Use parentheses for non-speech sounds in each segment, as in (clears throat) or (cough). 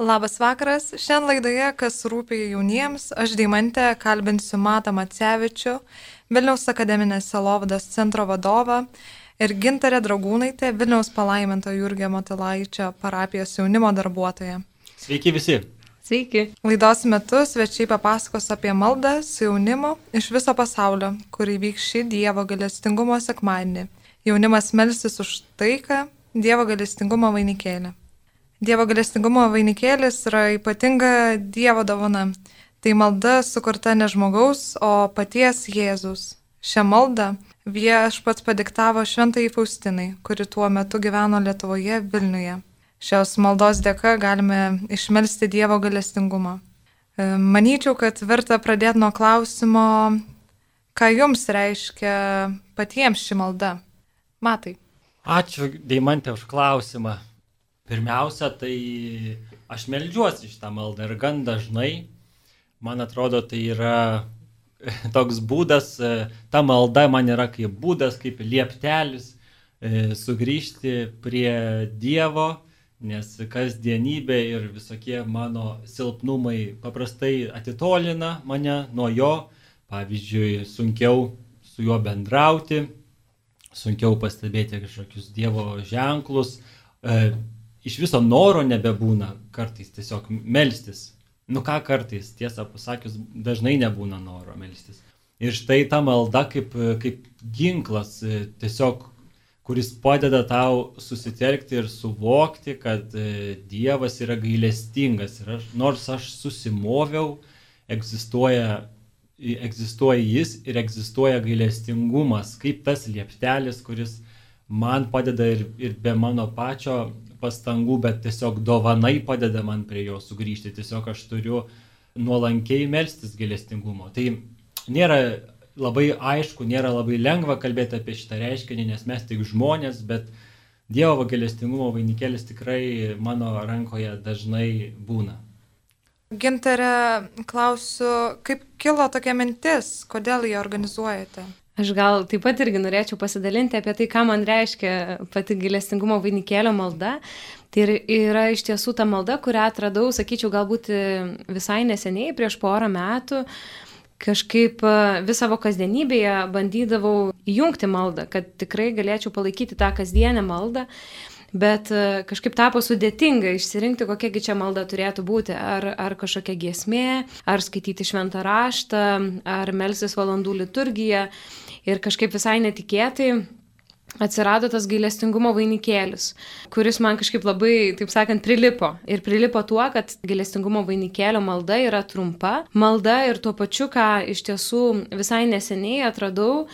Labas vakaras. Šiandien laidoje, kas rūpi jauniems, aš Deimantė kalbinsiu Matą Macevičių, Vilniaus akademinės Selovados centro vadovą ir Gintarė Dragūnaitė, Vilniaus palaiminto Jurgio Motilaičio parapijos jaunimo darbuotoja. Sveiki visi. Sveiki. Laidos metu svečiai papasakos apie maldą su jaunimu iš viso pasaulio, kur įvyks šį Dievo galestingumo sekmadienį. Jaunimas melsis už taiką, Dievo galestingumo vainikėlį. Dievo galestingumo vainikėlis yra ypatinga Dievo dovana. Tai malda sukurta ne žmogaus, o paties Jėzus. Šią maldą viešpats padiktavo šventai Faustinai, kuri tuo metu gyveno Lietuvoje Vilniuje. Šios maldos dėka galime išmelsti Dievo galestingumą. E, manyčiau, kad verta pradėti nuo klausimo, ką jums reiškia patiems ši malda. Matai. Ačiū, Deimantė, už klausimą. Pirmiausia, tai aš melžiuosi šitą maldą ir gan dažnai, man atrodo, tai yra toks būdas, ta malda man yra kaip būdas, kaip lieptelis e, sugrįžti prie Dievo, nes kasdienybė ir visokie mano silpnumai paprastai atitolina mane nuo jo, pavyzdžiui, sunkiau su juo bendrauti, sunkiau pastebėti kažkokius Dievo ženklus, iš viso noro nebebūna kartais tiesiog melstis. Nu ką kartais, tiesą pasakius, dažnai nebūna noro melstis. Ir štai ta malda kaip, kaip ginklas, e, tiesiog, kuris padeda tau susitelkti ir suvokti, kad e, Dievas yra gailestingas. Ir aš, nors aš susimoviau, egzistuoja, egzistuoja Jis ir egzistuoja gailestingumas, kaip tas lieptelis, kuris man padeda ir, ir be mano pačio pastangų, bet tiesiog dovanai padeda man prie jo sugrįžti. Tiesiog aš turiu nuolankiai melstis gėlestingumo. Tai nėra labai aišku, nėra labai lengva kalbėti apie šitą reiškinį, nes mes tik žmonės, bet Dievo gėlestingumo vainikėlis tikrai mano rankoje dažnai būna. Ginterė, klausiu, kaip kilo tokia mintis, kodėl jį organizuojate? Aš gal taip pat irgi norėčiau pasidalinti apie tai, ką man reiškia pati gilestingumo vainikėlio malda. Tai yra iš tiesų ta malda, kurią atradau, sakyčiau, galbūt visai neseniai, prieš porą metų. Kažkaip e, vis savo kasdienybėje bandydavau įjungti maldą, kad tikrai galėčiau palaikyti tą kasdienę maldą bet e, kažkaip tapo sudėtinga išsirinkti, kokiagi čia malda turėtų būti. Ar, ar kažkokia giesmė, ar skaityti šventą raštą, ar melsis valandų liturgiją. Ir kažkaip visai netikėtai atsirado tas gailestingumo vainikėlis, kuris man kažkaip labai, taip sakant, prilipo. Ir prilipo tuo, kad gailestingumo vainikėlio malda yra trumpa malda ir tuo pačiu, ką iš tiesų visai neseniai atradau,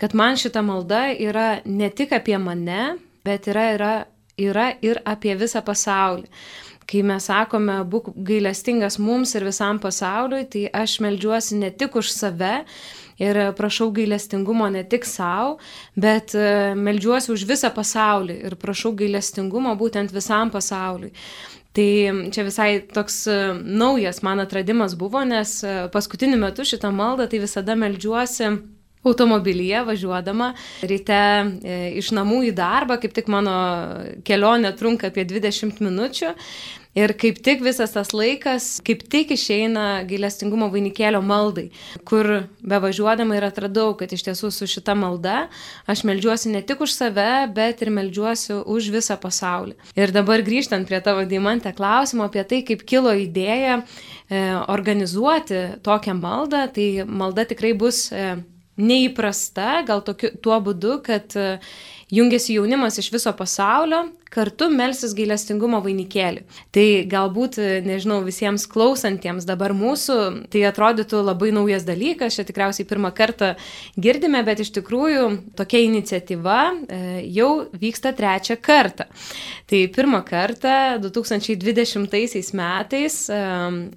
kad man šita malda yra ne tik apie mane, bet yra, yra, yra ir apie visą pasaulį kai mes sakome, būk gailestingas mums ir visam pasauliui, tai aš melžiuosi ne tik už save, ir prašau gailestingumo ne tik savo, bet e, melžiuosi už visą pasaulį ir prašau gailestingumo būtent visam pasauliui. Tai čia visai toks e, naujas man atradimas buvo, nes e, paskutiniu metu šitą maldą tai visada melžiuosi automobilyje važiuodama ryte iš namų į darbą, kaip tik mano kelionė trunka apie 20 minučių. Ir kaip tik visas tas laikas, kaip tik išeina gailestingumo vainikėlio maldai, kur bevažiuodama ir atradau, kad iš tiesų su šita malda aš melžiuosi ne tik už save, bet ir melžiuosi už visą pasaulį. Ir dabar grįžtant prie tavo deimantę klausimo apie tai, kaip kilo idėja e, organizuoti tokią maldą, tai malda tikrai bus e, neįprasta, gal tokiu, tuo būdu, kad e, jungiasi jaunimas iš viso pasaulio, kartu melsis gailestingumo vainikėlį. Tai galbūt, e, nežinau, visiems klausantiems dabar mūsų, tai atrodytų labai naujas dalykas, čia tikriausiai pirmą kartą girdime, bet iš tikrųjų tokia iniciatyva e, jau vyksta trečią kartą. Tai pirmą kartą 2020 metais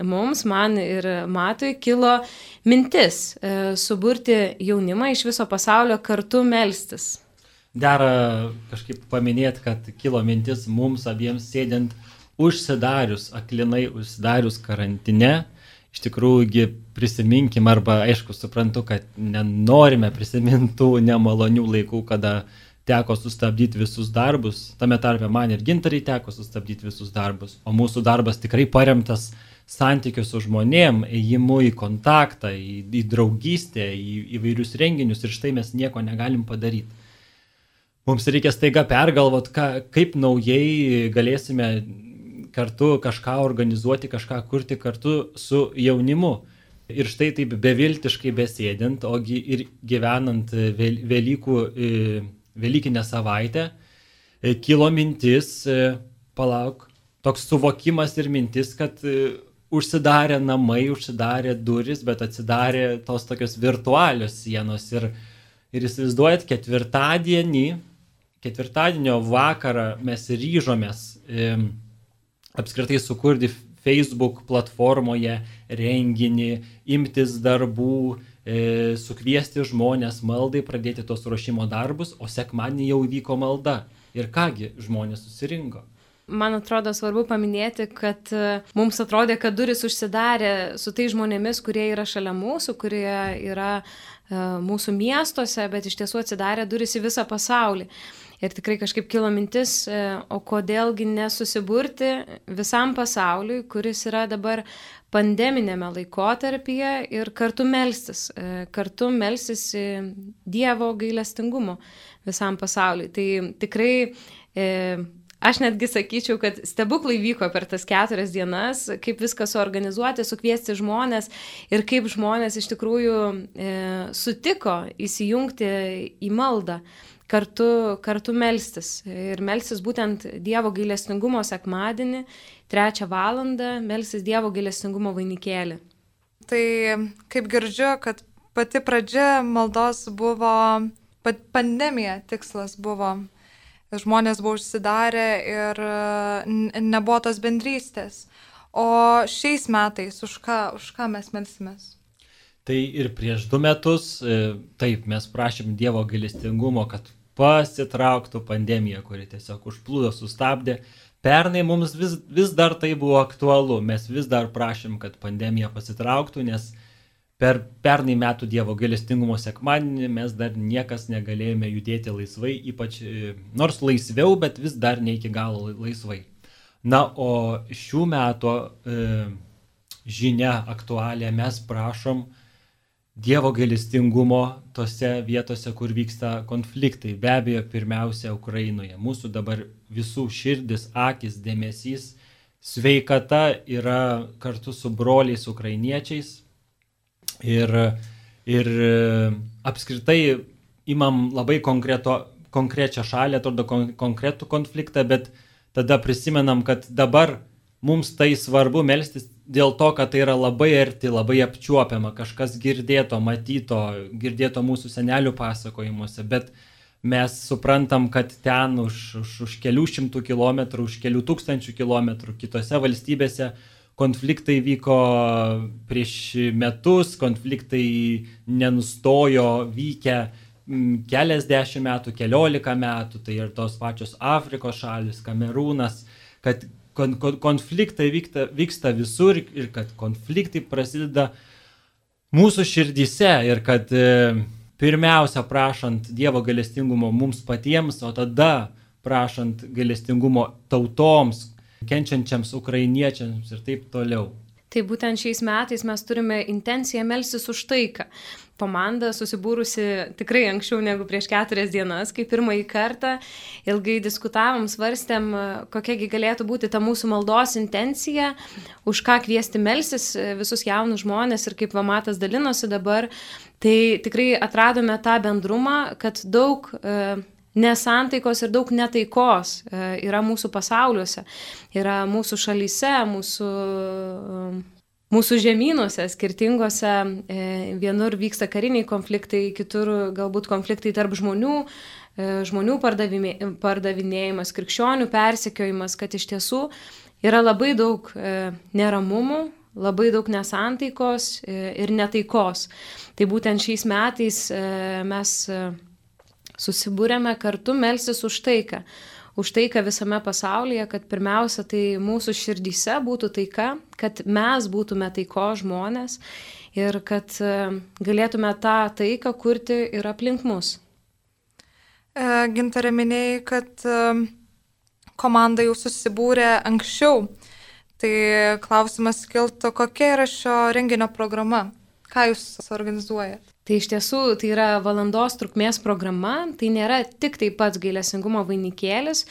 mums, man ir Matui kilo mintis e, suburti jaunimą iš viso pasaulio kartu melstis. Dera kažkaip paminėti, kad kilo mintis mums abiems sėdint užsidarius, aklinai užsidarius karantine. Iš tikrųjų, prisiminkim, arba aišku, suprantu, kad nenorime prisimintų nemalonių laikų, kada teko sustabdyti visus darbus, tame tarpe man ir gintarai teko sustabdyti visus darbus, o mūsų darbas tikrai paremtas santykių su žmonėm, ėjimu į kontaktą, į, į draugystę, į įvairius renginius ir štai mes nieko negalim padaryti. Mums reikia staiga pergalvot, ką, kaip naujai galėsime kartu kažką organizuoti, kažką kurti kartu su jaunimu. Ir štai taip beviltiškai besėdint, ogi ir gyvenant Velykų, e, Velykinę savaitę, e, kilo mintis, e, palauk, toks suvokimas ir mintis, kad užsidarė namai, užsidarė duris, bet atsidarė tos tokios virtualios sienos. Ir, ir įsivaizduojat, ketvirtadienį, ketvirtadienio vakarą mes ryžomės e, apskritai sukurti Facebook platformoje renginį, imtis darbų, e, sukviesti žmonės maldai, pradėti tos ruošimo darbus, o sekmanį jau vyko malda. Ir kągi žmonės susirinko. Man atrodo svarbu paminėti, kad e, mums atrodė, kad duris užsidarė su tai žmonėmis, kurie yra šalia mūsų, kurie yra e, mūsų miestuose, bet iš tiesų atsidarė duris į visą pasaulį. Ir tikrai kažkaip kilo mintis, e, o kodėlgi nesusiburti visam pasauliui, kuris yra dabar pandeminėme laikotarpyje ir kartu melstis, kartu melstis Dievo gailestingumo visam pasauliui. Tai tikrai Aš netgi sakyčiau, kad stebuklai vyko per tas keturias dienas, kaip viską suorganizuoti, sukviesti žmonės ir kaip žmonės iš tikrųjų e, sutiko įsijungti į maldą, kartu, kartu melstis. Ir melstis būtent Dievo gailestingumo sekmadienį, trečią valandą, melstis Dievo gailestingumo vainikėlį. Tai kaip girdžiu, kad pati pradžia maldos buvo, pandemija tikslas buvo žmonės buvo užsidarę ir nebuvo tos bendrystės. O šiais metais už ką, už ką mes melsimės? Tai ir prieš du metus, e, taip, mes prašėm Dievo gailestingumo, kad pasitrauktų pandemija, kuri tiesiog užplūdo, sustabdė. Pernai mums vis, vis dar tai buvo aktualu, mes vis dar prašėm, kad pandemija pasitrauktų, nes per pernai metų Dievo gailestingumo sekmadienį mes dar niekas negalėjome judėti laisvai, ypač e, nors laisviau, bet vis dar ne iki galo laisvai. Na, o šių metų e, žinia aktualią mes prašom Dievo gailestingumo tose vietose, kur vyksta konfliktai. Be abejo, pirmiausia, Ukrainoje. Mūsų dabar visų širdis, akis, dėmesys, sveikata yra kartu su broliais ukrainiečiais, Ir, ir apskritai imam labai konkreto, konkrečią šalį, atrodo kon, konkretų konfliktą, bet tada prisimenam, kad dabar mums tai svarbu melstis dėl to, kad tai yra labai arti, labai apčiuopiama, kažkas girdėto, matyto, girdėto mūsų senelių pasakojimuose, bet mes suprantam, kad ten už, už, už kelių šimtų kilometrų, už kelių tūkstančių kilometrų kitose valstybėse konfliktai vyko prieš metus, konfliktai nenustojo vykę keliasdešimt metų, keliolika metų, tai ir tos pačios Afrikos šalis, Kamerūnas, kad kon kon konfliktai vyksta, vyksta visur ir kad konfliktai prasideda mūsų širdyse ir kad e, pirmiausia prašant Dievo galestingumo mums patiems, o tada prašant galestingumo tautoms, kenčiančiams ukrainiečiams ir taip toliau. Tai būtent šiais metais mes turime intenciją melsis už taiką. Komanda susibūrusi tikrai anksčiau negu prieš keturias dienas, kai pirmąjį kartą ilgai diskutavom, svarstėm, kokiagi galėtų būti ta mūsų maldos intencija, už ką kviesti melsis visus jaunus žmonės ir kaip Vamatas dalinosi dabar. Tai tikrai atradome tą bendrumą, kad daug e, nesantaikos ir daug netaikos e, yra mūsų pasauliuose, yra mūsų šalyse, mūsų, e, mūsų žemynuose, skirtingose, e, vienur vyksta kariniai konfliktai, kitur galbūt konfliktai tarp žmonių, žmonių pardavinėjimas, krikščionių persekiojimas, kad iš tiesų yra labai daug neramumų, labai daug nesantaikos ir netaikos. Tai būtent šiais metais mes susibūrėme kartu melsis už taiką. Už taiką visame pasaulyje, kad pirmiausia tai mūsų širdyse būtų taika, kad mes būtume taiko žmonės ir kad e, galėtume tą taiką kurti ir aplink mus. gintarė minėjai, kad e, komanda jau susibūrė anksčiau. Tai klausimas kiltų, kokia yra šio renginio programa, ką jūs organizuojate? Tai iš tiesų tai yra valandos trukmės programa, tai nėra tik tai pats gailestingumo vainikėlis,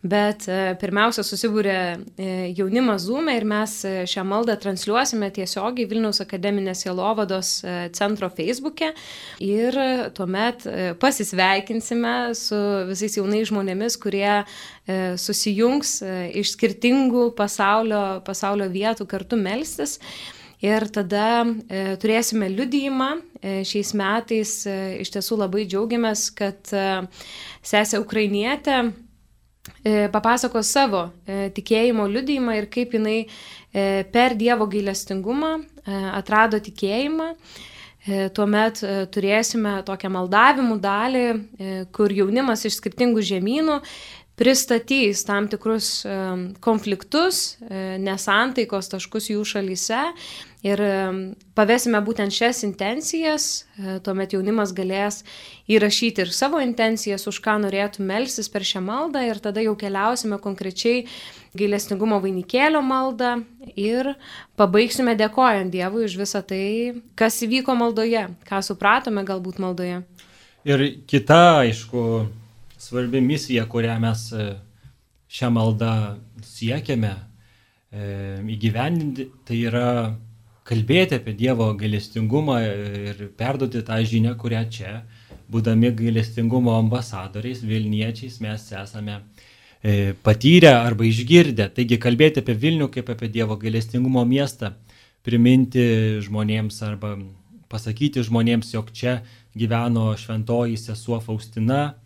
Bet e, pirmiausia, susibūrė e, jaunimas Zoom'e ir mes e, šią maldą transliuosime tiesiogiai Vilniaus akademinės Jelovados centro Facebook'e ir tuomet pasisveikinsime su visais jaunais žmonėmis, kurie susijungs iš skirtingų pasaulio, pasaulio vietų kartu melstis. Ir tada e, turėsime liudyjimą. E, šiais metais e, iš tiesų labai džiaugiamės, kad sesė Ukrainietė papasako savo tikėjimo liudijimą ir kaip jinai per Dievo gailestingumą atrado tikėjimą. Tuomet turėsime tokią maldavimų dalį, kur jaunimas iš skirtingų žemynų pristatys tam tikrus konfliktus, e, nesantaikos taškus jų šalyse ir pavesime būtent šias intencijas, e, tuomet jaunimas galės įrašyti ir savo intencijas, už ką norėtų melsis per šią maldą ir tada jau keliausime konkrečiai gailestingumo vainikėlio maldą ir pabaigsime dėkojant Dievui už visą tai, kas įvyko maldoje, ką supratome galbūt maldoje. Ir kita, aišku, svarbi misija, kurią mes e, šią maldą siekiame e, įgyvendinti, tai yra kalbėti apie Dievo gailestingumą ir perduoti tą žinią, kurią čia, būdami gailestingumo ambasadoriais, Vilniečiais, mes esame e, patyrę arba išgirdę. Taigi kalbėti apie Vilnių kaip apie Dievo gailestingumo miestą, priminti žmonėms arba pasakyti žmonėms, jog čia gyveno šventoji sesuo Faustina,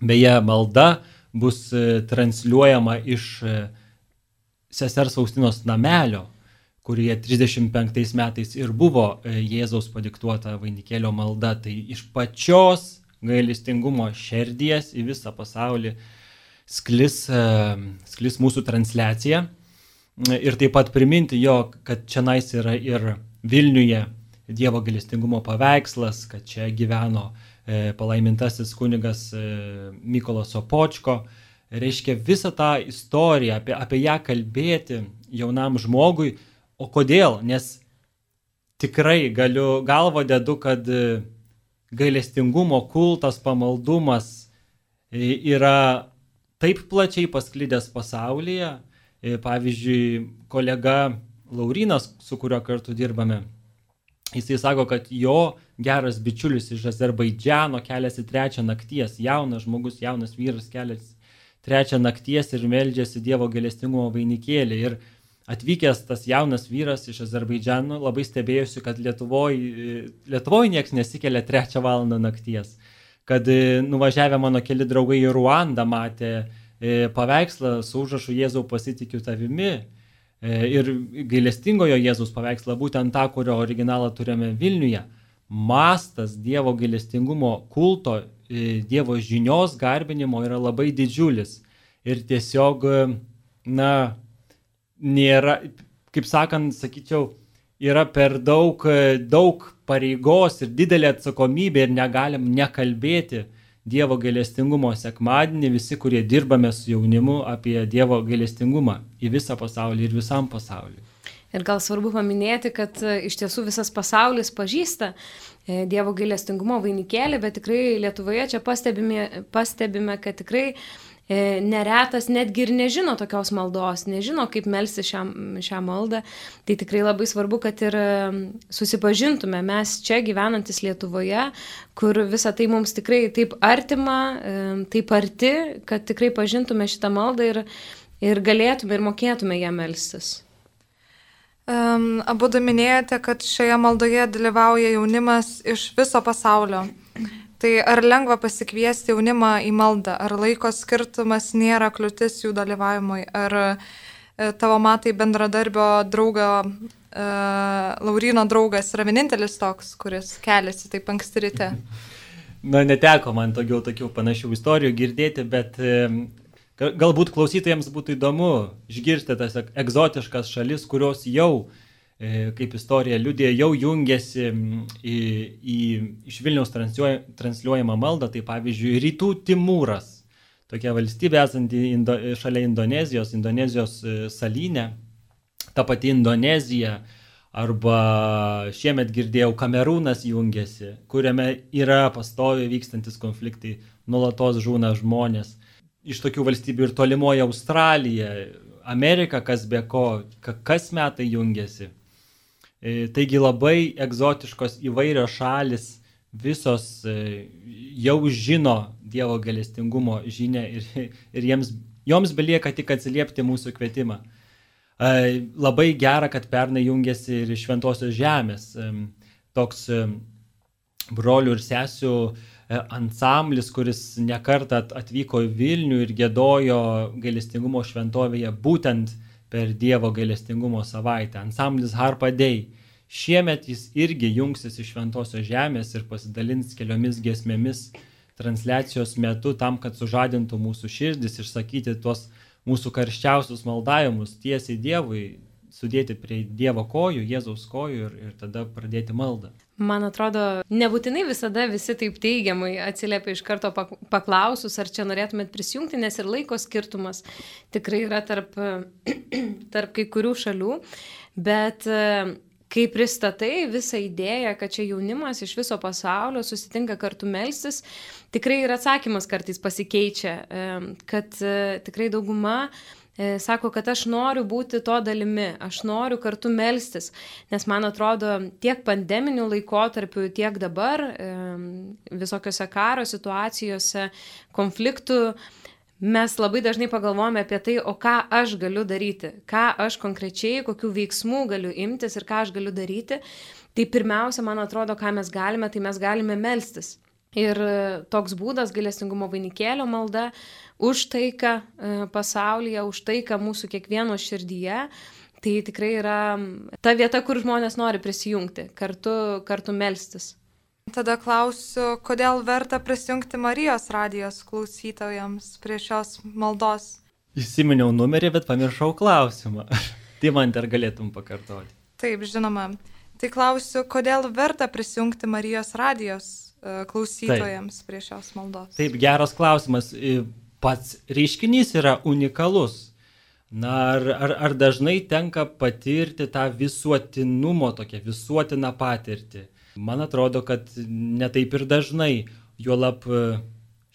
Beje, malda bus e, transliuojama iš e, sesers Faustinos namelio, kurie 35 metais ir buvo e, Jėzaus padiktuota vainikėlio malda. Tai iš pačios gailestingumo šerdies į visą pasaulį sklis, sklis mūsų transliacija. Ir taip pat priminti jo, kad čia nais yra ir Vilniuje Dievo gailestingumo paveikslas, kad čia gyveno uh, palaimintasis kunigas e, Mykolas Opočko. Reiškia visą tą istoriją, apie, apie ją kalbėti jaunam žmogui. O kodėl? Nes tikrai galiu galvo dedu, kad e, gailestingumo kultas, pamaldumas yra taip plačiai pasklydęs pasaulyje. Pavyzdžiui, kolega Laurinas, su kuriuo kartu dirbame, Jisai sako, kad jo geras bičiulis iš Azerbaidžiano keliasi trečią nakties, jaunas žmogus, jaunas vyras keliasi trečią nakties ir meldžiasi Dievo galestingumo vainikėlį. Ir atvykęs tas jaunas vyras iš Azerbaidžiano labai stebėjusi, kad Lietuvoje Lietuvoj nieks nesikelia trečią valandą nakties. Kad e, nuvažiavę mano keli draugai į Ruandą matė e, paveikslą su užrašu Jėzau pasitikiu tavimi ir gailestingojo Jėzus paveikslą, būtent tą, kurio originalą turime Vilniuje, mastas Dievo gailestingumo kulto, e, Dievo žinios garbinimo yra labai didžiulis. Ir tiesiog, na, nėra, kaip sakant, sakyčiau, yra per daug, daug pareigos ir didelė atsakomybė ir negalim nekalbėti Dievo gailestingumo sekmadienį visi, kurie dirbame su jaunimu apie Dievo gailestingumą į visą pasaulį ir visam pasauliu. Ir gal svarbu paminėti, kad e, iš tiesų visas pasaulis pažįsta e, Dievo gailestingumo vainikėlį, bet tikrai Lietuvoje čia pastebime, pastebime kad tikrai neretas netgi ir nežino tokios maldos, nežino, kaip melsti šią, šią maldą. Tai tikrai labai svarbu, kad ir e, susipažintume mes čia gyvenantis Lietuvoje, kur visa tai mums tikrai taip artima, e, taip arti, kad tikrai pažintume šitą maldą ir, ir galėtume ir mokėtume ją melstis. Um, abu minėjote, kad šioje maldoje dalyvauja jaunimas iš viso pasaulio. Tai ar lengva pasikviesti jaunimą į maldą, ar laiko skirtumas nėra kliūtis jų dalyvavimui, ar e, tavo matai bendradarbio draugo, e, Laurino draugas yra vienintelis toks, kuris keliasi taip anksti ryte? (laughs) Na, neteko man tokių, tokių panašių istorijų girdėti, bet e, galbūt klausytojams būtų įdomu išgirsti tas egzotiškas šalis, kurios jau e, kaip istorija liudė, jau jungiasi į, į, iš Vilniaus transliuojamą maldą, tai pavyzdžiui, Rytų Timūras, tokia valstybė esanti Indo, šalia Indonezijos, Indonezijos e, salynė, ta pati Indonezija, arba šiemet girdėjau, Kamerūnas jungiasi, kuriame yra pastoviai vykstantis konfliktai, nulatos žūna žmonės. Iš tokių valstybių ir tolimoji Australija, Amerika, kas be ko, kas metai jungiasi. E, taigi labai egzotiškos įvairios šalis, visos e, jau žino Dievo galestingumo žinę ir, ir jiems, joms belieka tik atsiliepti mūsų kvietimą. E, labai gera, kad pernai jungiasi ir Šventosios žemės toks brolių ir sesių ansamblis, kuris nekartą atvyko į Vilnių ir gėdojo gailestingumo šventovėje būtent per Dievo gailestingumo savaitę. Ansamblis Harpa Dei. Šiemet jis irgi jungsis iš Šventosios žemės ir pasidalins keliomis gesmėmis transliacijos metu tam, kad sužadintų mūsų širdis, išsakyti tuos mūsų karščiausius maldavimus tiesiai Dievui, sudėti prie Dievo kojų, Jėzaus kojų ir, ir tada pradėti maldą. Man atrodo, nebūtinai visada visi taip teigiamai atsiliepia iš karto paklausus, ar čia norėtumėt prisijungti, nes ir laiko skirtumas tikrai yra tarp, (clears throat) tarp kai kurių šalių, bet e, kai pristatai visą idėją, kad čia jaunimas iš viso pasaulio susitinka kartu melstis, tikrai ir atsakymas kartais pasikeičia, e, kad e, tikrai dauguma sako, kad aš noriu būti to dalimi, aš noriu kartu melstis, nes man atrodo tiek pandeminių laikotarpių, tiek dabar e, visokiose karo situacijose, konfliktų, mes labai dažnai pagalvojame apie tai, o ką aš galiu daryti, ką aš konkrečiai, kokių veiksmų galiu imtis ir ką aš galiu daryti. Tai pirmiausia, man atrodo, ką mes galime, tai mes galime melstis. Ir toks būdas, gailestingumo vainikėlio malda, už taiką e, pasaulyje, už taiką mūsų kiekvieno širdyje. Tai tikrai yra ta vieta, kur žmonės nori prisijungti, kartu, kartu melstis. Tada klausiu, kodėl verta prisijungti Marijos radijos klausytojams prie šios maldos? Įsiminiau numerį, bet pamiršau klausimą. (laughs) tai man dar galėtum pakartoti. Taip, žinoma. Tai klausiu, kodėl verta prisijungti Marijos radijos e, klausytojams Taip. prie šios maldos? Taip, geras klausimas pats reiškinys yra unikalus. Na, ar, ar, ar dažnai tenka patirti tą visuotinumo, tokią visuotiną patirtį? Man atrodo, kad netaip ir dažnai. Juolap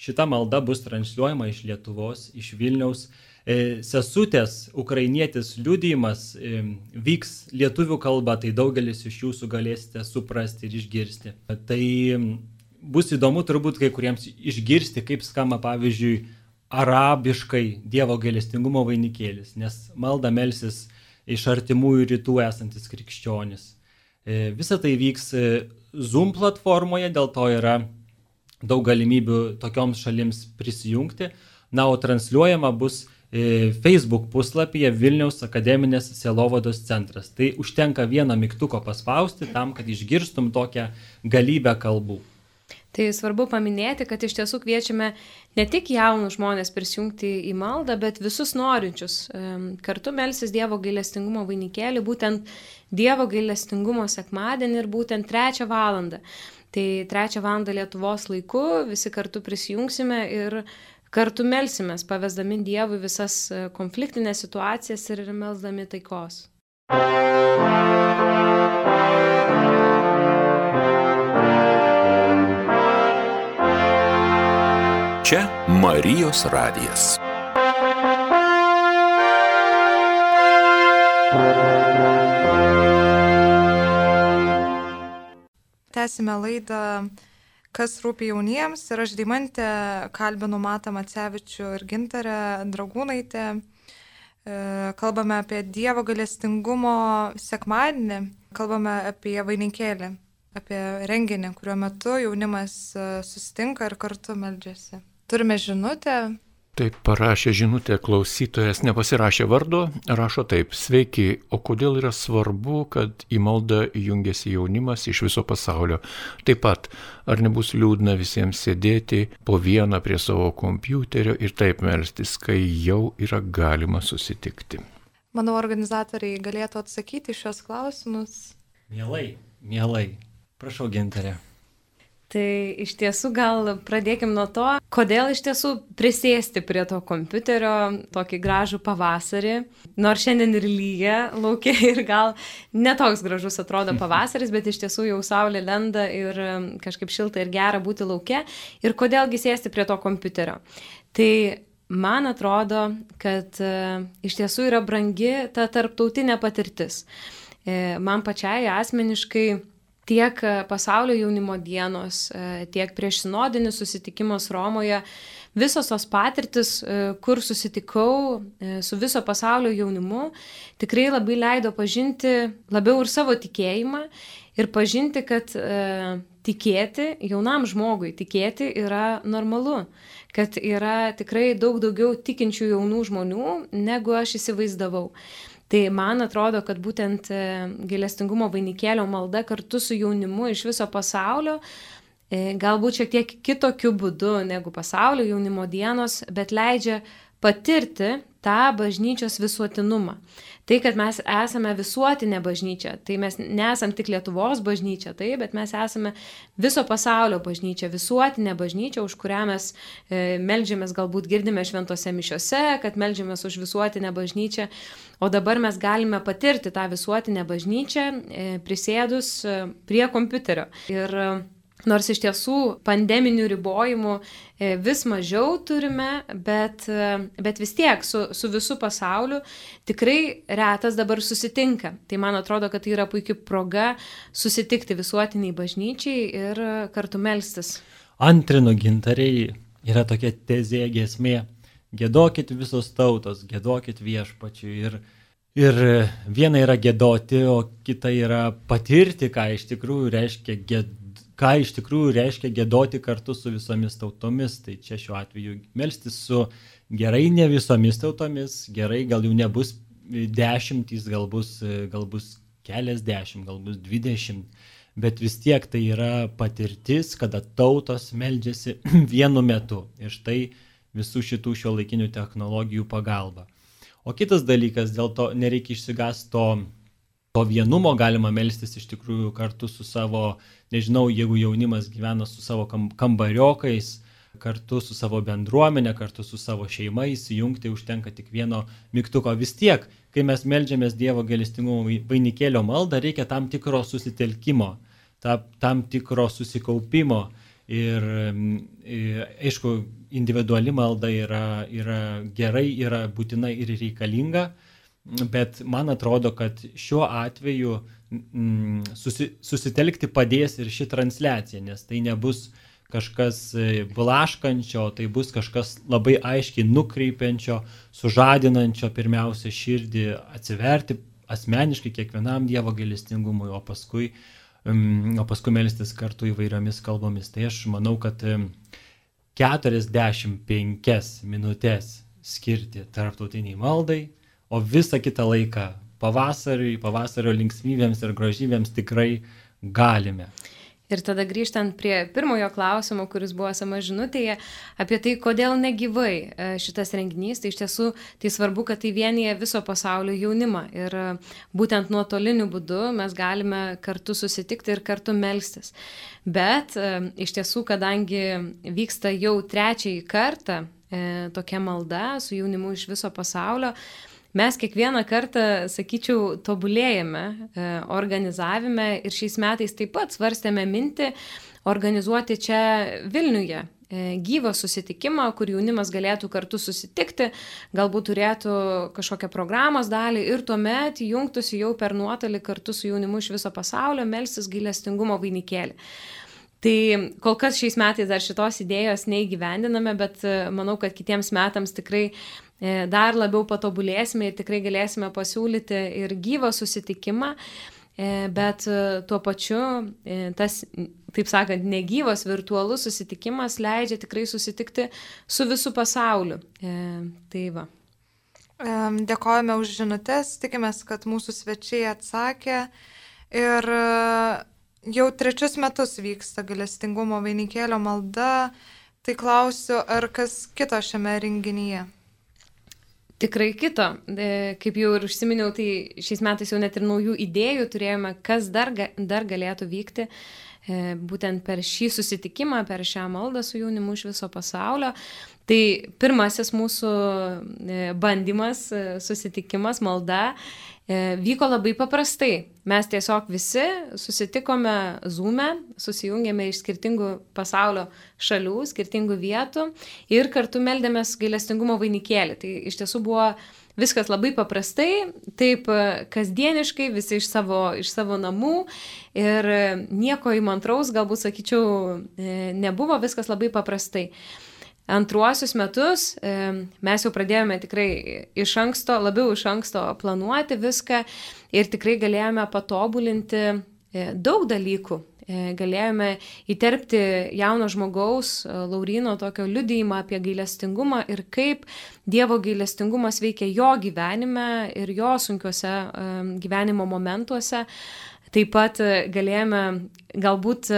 šita malda bus transliuojama iš Lietuvos, iš Vilniaus. E, sesutės ukrainietis liudijimas e, vyks lietuvių kalba, tai daugelis iš jūsų galėsite suprasti ir išgirsti. Tai bus įdomu turbūt kai kuriems išgirsti, kaip skamba pavyzdžiui arabiškai Dievo gailestingumo vainikėlis, nes malda melsis iš artimųjų rytų esantis krikščionis. E, visa tai vyks e, Zoom platformoje, dėl to yra daug galimybių tokioms šalims prisijungti. Na, o transliuojama bus e, Facebook puslapyje Vilniaus akademinės Selovados centras. Tai užtenka vieną mygtuko paspausti tam, kad išgirstum tokią galybę kalbų. Tai svarbu paminėti, kad iš tiesų kviečiame ne tik jaunus žmonės prisijungti į maldą, bet visus norinčius kartu melsis Dievo gailestingumo vainikėlį, būtent Dievo gailestingumo sekmadienį ir būtent trečią valandą. Tai trečią valandą Lietuvos laiku visi kartu prisijungsime ir kartu melsimės, pavesdami Dievui visas e, konfliktinės situacijas ir melsdami taikos. Čia Marijos radijas. Tęsime laidą Kas rūpi jauniems ir aš Daimantė kalbinu Matą Macevičių ir Gintarę Dragūnaitę. E, kalbame apie Dievo galestingumo sekmadienį, kalbame apie vainikėlį apie renginį, kuriuo metu jaunimas e, susitinka ir kartu meldžiasi. Turime žinutę. Taip parašė žinutė klausytojas, nepasirašė vardo, rašo taip, sveiki, o kodėl yra svarbu, kad į maldą jungiasi jaunimas iš viso pasaulio? Taip pat, ar nebus liūdna visiems sėdėti po vieną prie savo kompiuterio ir taip melstis, kai jau yra galima susitikti? Manau, organizatoriai galėtų atsakyti šios klausimus. Mielai, mielai. Prašau, gintarė. Tai iš tiesų gal pradėkim nuo to, kodėl iš tiesų prisėsti prie to kompiuterio tokį gražų pavasarį, nors šiandien ir lyja laukia ir gal netoks gražus atrodo pavasaris, bet iš tiesų jau saulė lenda ir kažkaip šilta ir gera būti laukia ir kodėlgi sėsti prie to kompiuterio. Tai man atrodo, kad uh, iš tiesų yra brangi ta tarptautinė patirtis. Uh, man pačiai asmeniškai tiek e, pasaulio jaunimo dienos, e, tiek prieš sinodinis susitikimas Romoje, visos tos patirtis, e, kur susitikau su viso pasaulio jaunimu, tikrai labai leido pažinti labiau ir savo tikėjimą ir pažinti, kad tikėti jaunam žmogui, tikėti yra normalu, kad yra tikrai daug daugiau tikinčių jaunų žmonių, negu aš įsivaizdavau. Tai man atrodo, kad būtent e, gailestingumo vainikėlio malda kartu su jaunimu iš viso pasaulio, e, galbūt šiek tiek kitokiu būdu negu pasaulio jaunimo dienos, bet leidžia patirti tą bažnyčios visuotinumą. Tai, kad mes esame visuotinė bažnyčia, tai mes nesam tik Lietuvos bažnyčia, tai, bet mes esame viso pasaulio bažnyčia, visuotinė bažnyčia, už kurią mes e, melžiamės, galbūt girdime šventose mišiose, kad melžiamės už visuotinę bažnyčią, o dabar mes galime patirti tą visuotinę bažnyčią e, prisėdus e, prie kompiuterio. Ir e, Nors iš tiesų pandeminių ribojimų e, vis mažiau turime, bet, e, bet vis tiek su, su visu pasauliu tikrai retas dabar susitinka. Tai man atrodo, kad tai yra puikia proga susitikti visuotiniai bažnyčiai ir kartu melstis. Antrino gintariai yra tokia tezė gesmė. Gėdokit visos tautos, gėdokit viešpačiui. Ir, ir viena yra gėdoti, o kita yra patirti, ką iš tikrųjų reiškia gėdoti ką iš tikrųjų reiškia gėdoti kartu su visomis tautomis. Tai čia šiuo atveju melstis su gerai ne visomis tautomis, gerai gal jau nebus dešimtys, gal bus, gal bus keliasdešimt, gal bus dvidešimt, bet vis tiek tai yra patirtis, kada tautos meldžiasi (clears throat) vienu metu ir štai visų šitų šio laikinių technologijų pagalba. O kitas dalykas, dėl to nereikia išsigąsti to to vienumo galima melstis iš tikrųjų kartu su savo, nežinau, jeigu jaunimas gyvena su savo kambariokais, kartu su savo bendruomenė, kartu su savo šeima įsijungti užtenka tik vieno mygtuko. Vis tiek, kai mes melžiamės Dievo gelestingumo vainikėlio maldą, reikia tam tikro susitelkimo, ta, tam tikro susikaupimo. Ir, ir aišku, individuali malda yra, yra gerai, yra būtina ir reikalinga, Bet man atrodo, kad šiuo atveju mm, susi, susitelkti padės ir ši transliacija, nes tai nebus kažkas e, blaškančio, tai bus kažkas labai aiškiai nukreipiančio, sužadinančio pirmiausia širdį atsiverti asmeniškai kiekvienam Dievo gailestingumui, o paskui, um, o paskui melstis kartu įvairiomis kalbomis. Tai aš manau, kad um, 45 minutės skirti tarptautiniai maldai, o visą kitą laiką pavasariui, pavasario linksmybėms ir grožybėms tikrai galime. Ir tada grįžtant prie pirmojo klausimo, kuris buvo sama žinutėje, apie tai, kodėl negyvai e, šitas renginys, tai iš tiesų tai svarbu, kad tai vienyje viso pasaulio jaunimą. Ir e, būtent nuotoliniu būdu mes galime kartu susitikti ir kartu melstis. Bet e, iš tiesų, kadangi vyksta jau trečiąjį kartą tokia malda su jaunimu iš viso pasaulio, Mes kiekvieną kartą, sakyčiau, tobulėjame e, organizavime ir šiais metais taip pat svarstėme mintį organizuoti čia Vilniuje e, gyvą susitikimą, kur jaunimas galėtų kartu susitikti, galbūt turėtų kažkokią programos dalį ir tuomet jungtųsi jau per nuotolį kartu su jaunimu iš viso pasaulio, melsis gailestingumo vainikėlį. Tai kol kas šiais metais dar šitos idėjos neįgyvendiname, bet e, manau, kad kitiems metams tikrai dar labiau patobulėsime ir tikrai galėsime pasiūlyti ir gyvą susitikimą, e, bet e, tuo pačiu tas, taip sakant, negyvas virtualus susitikimas leidžia tikrai susitikti su visų pasauliu. Tai va. Dėkojame už žinutės, tikimės, kad mūsų svečiai atsakė ir jau trečius metus vyksta galestingumo vainikėlio malda. Tai klausiu, ar kas kito šiame renginyje? Tikrai kito. E, kaip jau ir užsiminiau, tai šiais metais jau net ir naujų idėjų turėjome, kas dar, dar galėtų vykti e, būtent per šį susitikimą, per šią maldą su jaunimu iš viso pasaulio. Tai pirmasis mūsų e, bandymas, susitikimas, malda vyko labai paprastai. Mes tiesiog visi susitikome Zoom'e, susijungėme iš skirtingų pasaulio šalių, skirtingų vietų ir kartu meldėmės gailestingumo vainikėlį. Tai iš tiesų buvo viskas labai paprastai, taip kasdieniškai, visi iš savo, iš savo namų ir nieko įmantraus, galbūt sakyčiau, e, nebuvo, viskas labai paprastai. Antruosius metus mes jau pradėjome tikrai iš anksto, labiau iš anksto planuoti viską ir tikrai galėjome patobulinti e, daug dalykų. E, galėjome įterpti jauno žmogaus, e, Laurino, tokio liudijimą apie gailestingumą ir kaip Dievo gailestingumas veikia jo gyvenime ir jo sunkiuose gyvenimo momentuose. Taip pat galėjome galbūt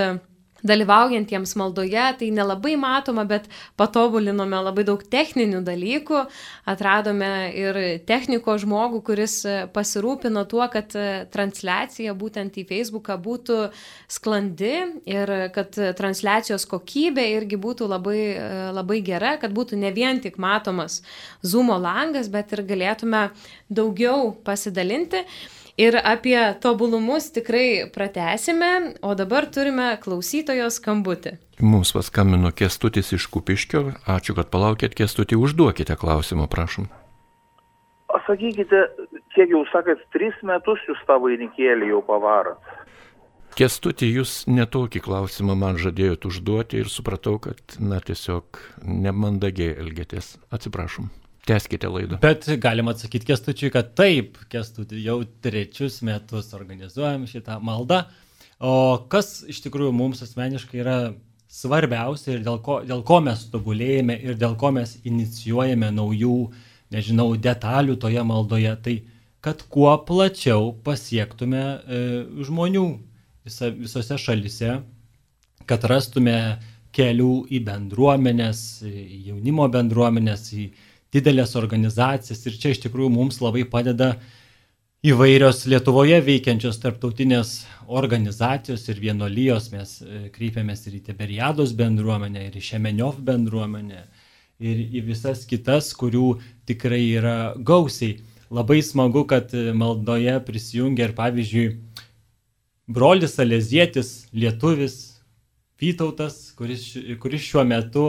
dalyvaujantiems maldoje, tai nelabai matoma, bet patobulinome labai daug techninių dalykų, atradome ir techniko žmogų, kuris pasirūpino tuo, kad transliacija būtent į Facebooką būtų sklandi ir kad transliacijos kokybė irgi būtų labai, labai gera, kad būtų ne vien tik matomas Zoom langas, bet ir galėtume daugiau pasidalinti. Ir apie tobulumus tikrai pratesime, o dabar turime klausytojo skambutį. Mums paskambino Kestutis iš Kupiškio. Ačiū, kad palaukėt Kestutį, užduokite klausimą, prašom. O sakykite, kiek jau sakėt, tris metus jūs tą vainikėlį jau pavarat. Kestutį, jūs netokį klausimą man žadėjot užduoti ir supratau, kad, na, tiesiog nemandagiai elgėtės. Atsiprašom. Teskite laidą. Bet galima atsakyti kestučiui, kad taip, kestučiui jau trečius metus organizuojam šitą maldą. O kas iš tikrųjų mums asmeniškai yra svarbiausia ir dėl ko, dėl ko mes tobulėjame ir dėl ko mes inicijuojame naujų, nežinau, detalių toje maldoje, tai kad kuo plačiau pasiektume e, žmonių visa, visose šalise, kad rastume kelių į bendruomenės, į jaunimo bendruomenės, į didelės organizacijas ir čia iš tikrųjų mums labai padeda įvairios Lietuvoje veikiančios tarptautinės organizacijos ir vienolyjos. Mes e, kreipiamės ir į Tiberiados bendruomenę, ir į Šemeniov bendruomenę, ir į visas kitas, kurių tikrai yra gausiai. Labai smagu, kad e, maldoje prisijungia ir pavyzdžiui brolis Alezietis, lietuvis Vytautas, kuris, kuris šiuo metu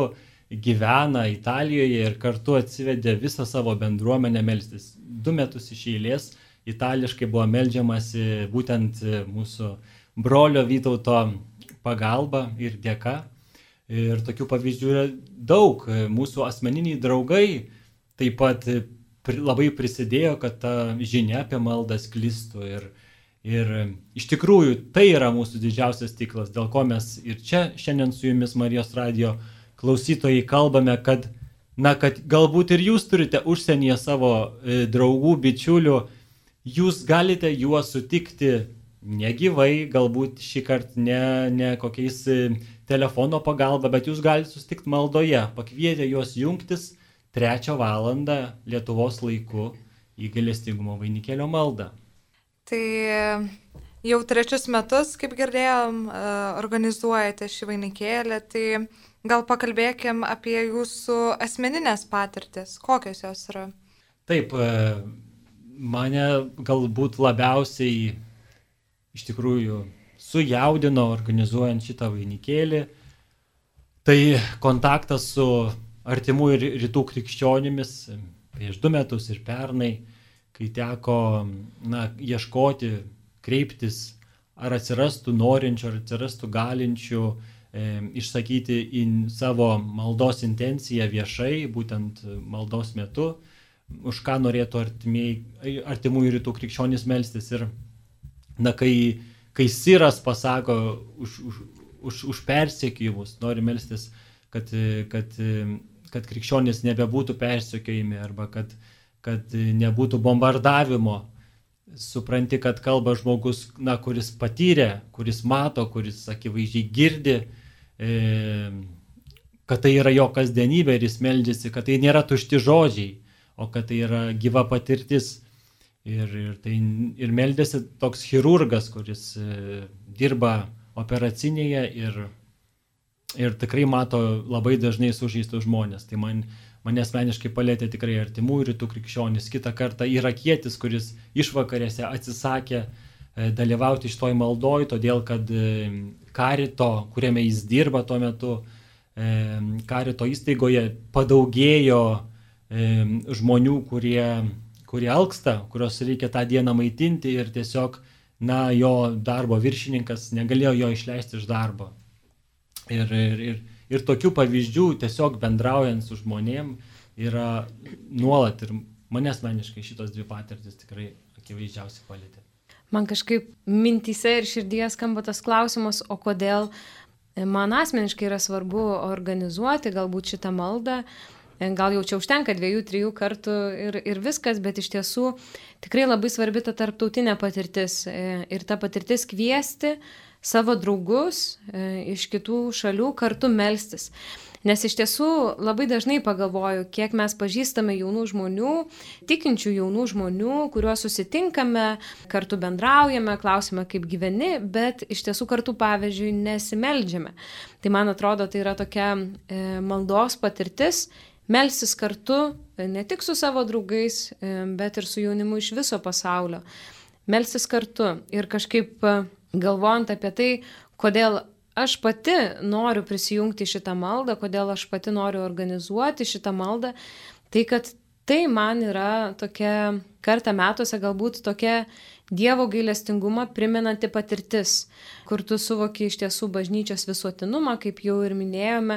gyvena Italijoje ir kartu atsivedė visą savo bendruomenę melstis. Du metus iš eilės itališkai buvo melžiamasi būtent mūsų brolio Vytauto pagalba ir dėka. Ir tokių pavyzdžių yra daug. Mūsų asmeniniai draugai taip pat labai prisidėjo, kad ta žinia apie maldą sklistų. Ir, ir iš tikrųjų tai yra mūsų didžiausias tiklas, dėl ko mes ir čia šiandien su jumis Marijos radio klausytojai kalbame, kad, na, kad galbūt ir jūs turite užsienyje savo e, draugų, bičiulių, jūs galite juos sutikti negyvai, galbūt šį kartą ne, ne kokiais e, telefono pagalba, bet jūs galite susitikti maldoje, pakvietę juos jungtis trečią valandą Lietuvos laiku į galestingumo vainikėlio maldą. Tai jau trečius metus, kaip girdėjom, e, organizuojate šį vainikėlį, tai Gal pakalbėkim apie jūsų asmeninės patirtis, kokios jos yra. Taip, e, mane galbūt labiausiai iš tikrųjų sujaudino organizuojant šitą vainikėlį. Tai kontaktas su artimų ir rytų krikščionimis prieš du metus ir pernai, kai teko na, ieškoti, kreiptis, ar atsirastų norinčių, ar atsirastų galinčių išsakyti į savo maldos intenciją viešai, būtent maldos metu, už ką norėtų artimiai, artimųjų rytų krikščionys melstis. Ir na, kai, kai Siras pasako už, už, už, už persiekimus, nori melstis, kad, kad, kad krikščionys nebebūtų persekiojami arba kad, kad nebūtų bombardavimo, supranti, kad kalba žmogus, na, kuris patyrė, kuris mato, kuris akivaizdžiai girdi, E, kad tai yra jo kasdienybė ir jis meldžiasi, kad tai nėra tušti žodžiai, o kad tai yra gyva patirtis. Ir, ir, tai, ir meldėsi toks chirurgas, kuris e, dirba operacinėje ir, ir tikrai mato labai dažnai sužeistus žmonės. Tai man, mane asmeniškai palėtė tikrai artimų rytų krikščionis. Kita kartą irakietis, kuris išvakarėse atsisakė e, dalyvauti iš toj maldoj, todėl kad e, karito, kuriame jis dirba tuo metu, karito įstaigoje padaugėjo žmonių, kurie, kurie alksta, kurios reikia tą dieną maitinti ir tiesiog, na, jo darbo viršininkas negalėjo jo išleisti iš darbo. Ir, ir, ir, ir tokių pavyzdžių tiesiog bendraujant su žmonėm yra nuolat ir mane asmeniškai šitos dvi patirtis tikrai akivaizdžiausiai palėtė. Man kažkaip mintise ir širdyje skamba tas klausimas, o kodėl man asmeniškai yra svarbu organizuoti galbūt šitą maldą, Gal jau čia užtenka dviejų, trijų kartų ir, ir viskas, bet iš tiesų tikrai labai svarbi ta tarptautinė patirtis. E, ir ta patirtis kviesti savo draugus e, iš kitų šalių kartu melstis. Nes iš tiesų labai dažnai pagalvoju, kiek mes pažįstame jaunų žmonių, tikinčių jaunų žmonių, kuriuos susitinkame, kartu bendraujame, klausime, kaip gyveni, bet iš tiesų kartu, pavyzdžiui, nesimeldžiame. Tai man atrodo, tai yra tokia e, maldos patirtis melsis kartu ne tik su savo draugais, e, bet ir su jaunimu iš viso pasaulio. Melsis kartu ir kažkaip e, galvojant apie tai, kodėl aš pati noriu prisijungti šitą maldą, kodėl aš pati noriu organizuoti šitą maldą, tai kad tai man yra tokia kartą metuose galbūt tokia Dievo gailestingumą priminanti patirtis, kur tu suvoki iš tiesų bažnyčios visuotinumą, kaip jau ir minėjome,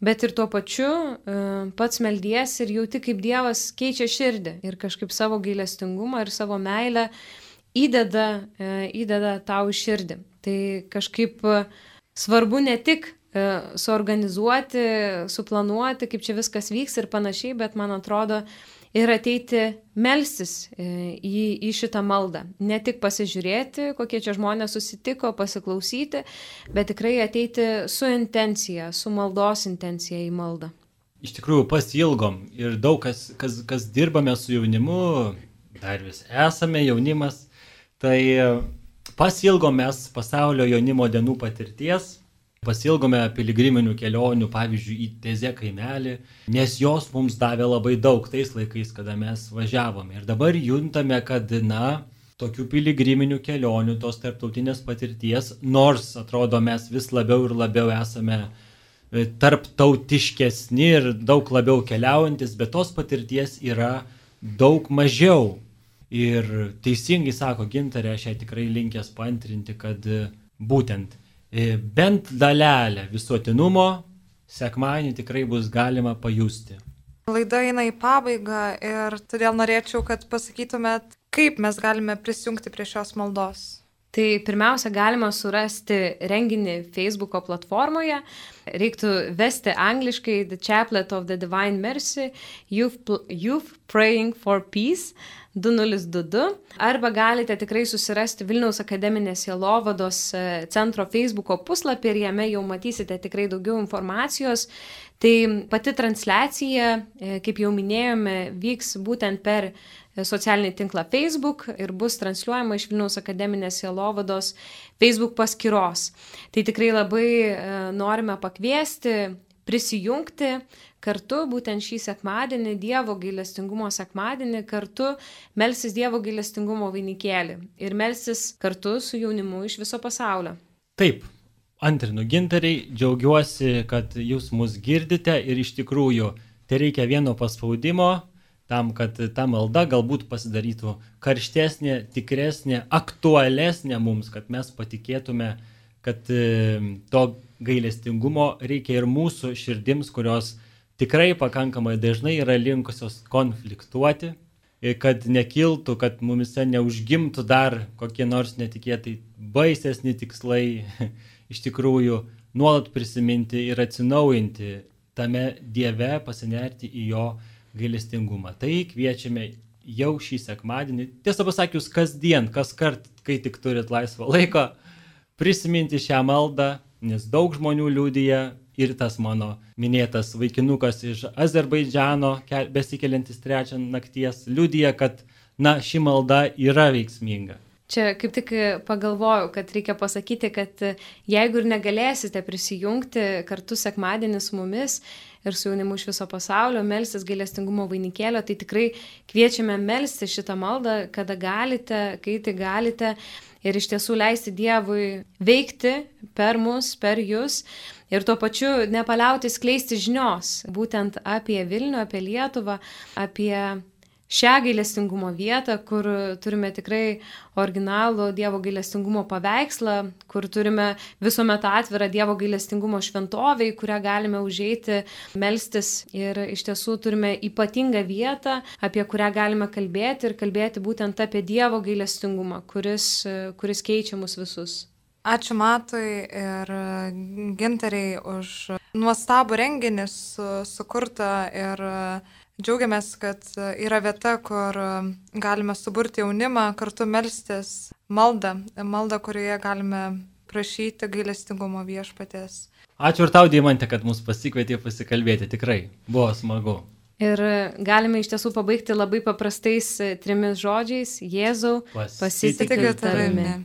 bet ir tuo pačiu e, pats meldies ir jauti, kaip Dievas keičia širdį ir kažkaip savo gailestingumą ir savo meilę įdeda, e, įdeda tau į širdį. Tai kažkaip e, svarbu ne tik suorganizuoti, suplanuoti, kaip čia viskas vyks ir panašiai, bet man atrodo, ir ateiti melstis e, į, į šitą maldą. Ne tik pasižiūrėti, kokie čia žmonės susitiko, pasiklausyti, bet tikrai ateiti su intencija, su maldos intencija į maldą. Iš tikrųjų pasilgom ir daug kas, kas, kas dirbame su jaunimu, dar vis esame jaunimas, tai pasilgom mes pasaulio jaunimo dienų patirties, Pasilgome piligriminių kelionių, pavyzdžiui, į Tezę kaimelį, nes jos mums davė labai daug tais laikais, kada mes važiavome. Ir dabar juntame, kad, na, tokių piligriminių kelionių, tos tarptautinės patirties, nors atrodo mes vis labiau ir labiau esame e, tarptautiškesni ir daug labiau keliaujantis, bet tos patirties yra daug mažiau. Ir teisingai sako gintarė, aš ją tikrai linkęs pantrinti, kad e, būtent E, bent dalelę visuotinumo sekmanį tikrai bus galima pajusti. Laida eina į pabaigą ir todėl norėčiau, kad pasakytumėt, kaip mes galime prisijungti prie šios maldos. Tai pirmiausia, galima surasti renginį Facebook'o platformoje. Reiktų vesti angliškai The Chaplet of the Divine Mercy, Youth, Youth Praying for Peace. 2022 arba galite tikrai susirasti Vilniaus akademinės Jelovados e, centro Facebook'o puslapį ir jame jau matysite tikrai daugiau informacijos. Tai pati transliacija, e, kaip jau minėjome, vyks būtent per socialinį tinklą Facebook ir bus transliuojama iš Vilniaus akademinės Jelovados Facebook paskyros. Tai tikrai labai norime pakviesti prisijungti kartu būtent šį sekmadienį, Dievo gailestingumo sekmadienį, kartu melsis Dievo gailestingumo vainikėlį ir melsis kartu su jaunimu iš viso pasaulio. Taip, antrinu gintariai, džiaugiuosi, kad jūs mus girdite ir iš tikrųjų tai reikia vieno paspaudimo tam, kad ta malda galbūt pasidarytų karštesnė, tikresnė, aktualesnė mums, kad mes patikėtume, kad e, to gailestingumo reikia ir mūsų širdims, kurios tikrai pakankamai dažnai yra linkusios konfliktuoti ir kad nekiltų, kad mumise neužgimtų dar kokie nors netikėtai baisesni tikslai, (laughs) iš tikrųjų nuolat prisiminti ir atsinaujinti tame Dieve, pasinerti į jo gailestingumą. Tai kviečiame jau šį sekmadienį, tiesą pasakius, kasdien, kas kart, kai tik turit laisvą laiką, prisiminti šią maldą, nes daug žmonių liūdija, ir tas mano minėtas vaikinukas iš Azerbaidžiano, ke- besikeliantis trečią nakties, liudija, kad, na, ši malda yra veiksminga. Čia kaip tik pagalvojau, kad reikia pasakyti, kad jeigu ir negalėsite prisijungti kartu sekmadienį su mumis ir su jaunimu iš viso pasaulio, melstis gailestingumo vainikėlio, tai tikrai kviečiame melsti šitą maldą, kada galite, kai tai galite ir iš tiesų leisti Dievui veikti per mus, per jūs. Ir tuo pačiu nepaliauti skleisti žinios būtent apie Vilnių, apie Lietuvą, apie šią gailestingumo vietą, kur turime tikrai originalų Dievo gailestingumo paveikslą, kur turime visuomet atvirą Dievo gailestingumo šventovę, į kurią galime užeiti, melstis. Ir iš tiesų turime ypatingą vietą, apie kurią galime kalbėti ir kalbėti būtent apie Dievo gailestingumą, kuris, kuris keičia mus visus. Ačiū Matui ir Gintariai už nuostabų renginį su, sukurtą ir džiaugiamės, kad yra vieta, kur galime suburti jaunimą, kartu melstis maldą, maldą, kurioje galime prašyti gailestingumo viešpatės. Ačiū ir tau, Diemantė, kad mus pasikvietė pasikalbėti. Tikrai buvo smagu. Ir galime iš tiesų pabaigti labai paprastais trimis žodžiais - Jėzau, Pasitikiu pasitikiu Tikiu tavimi. tavimi.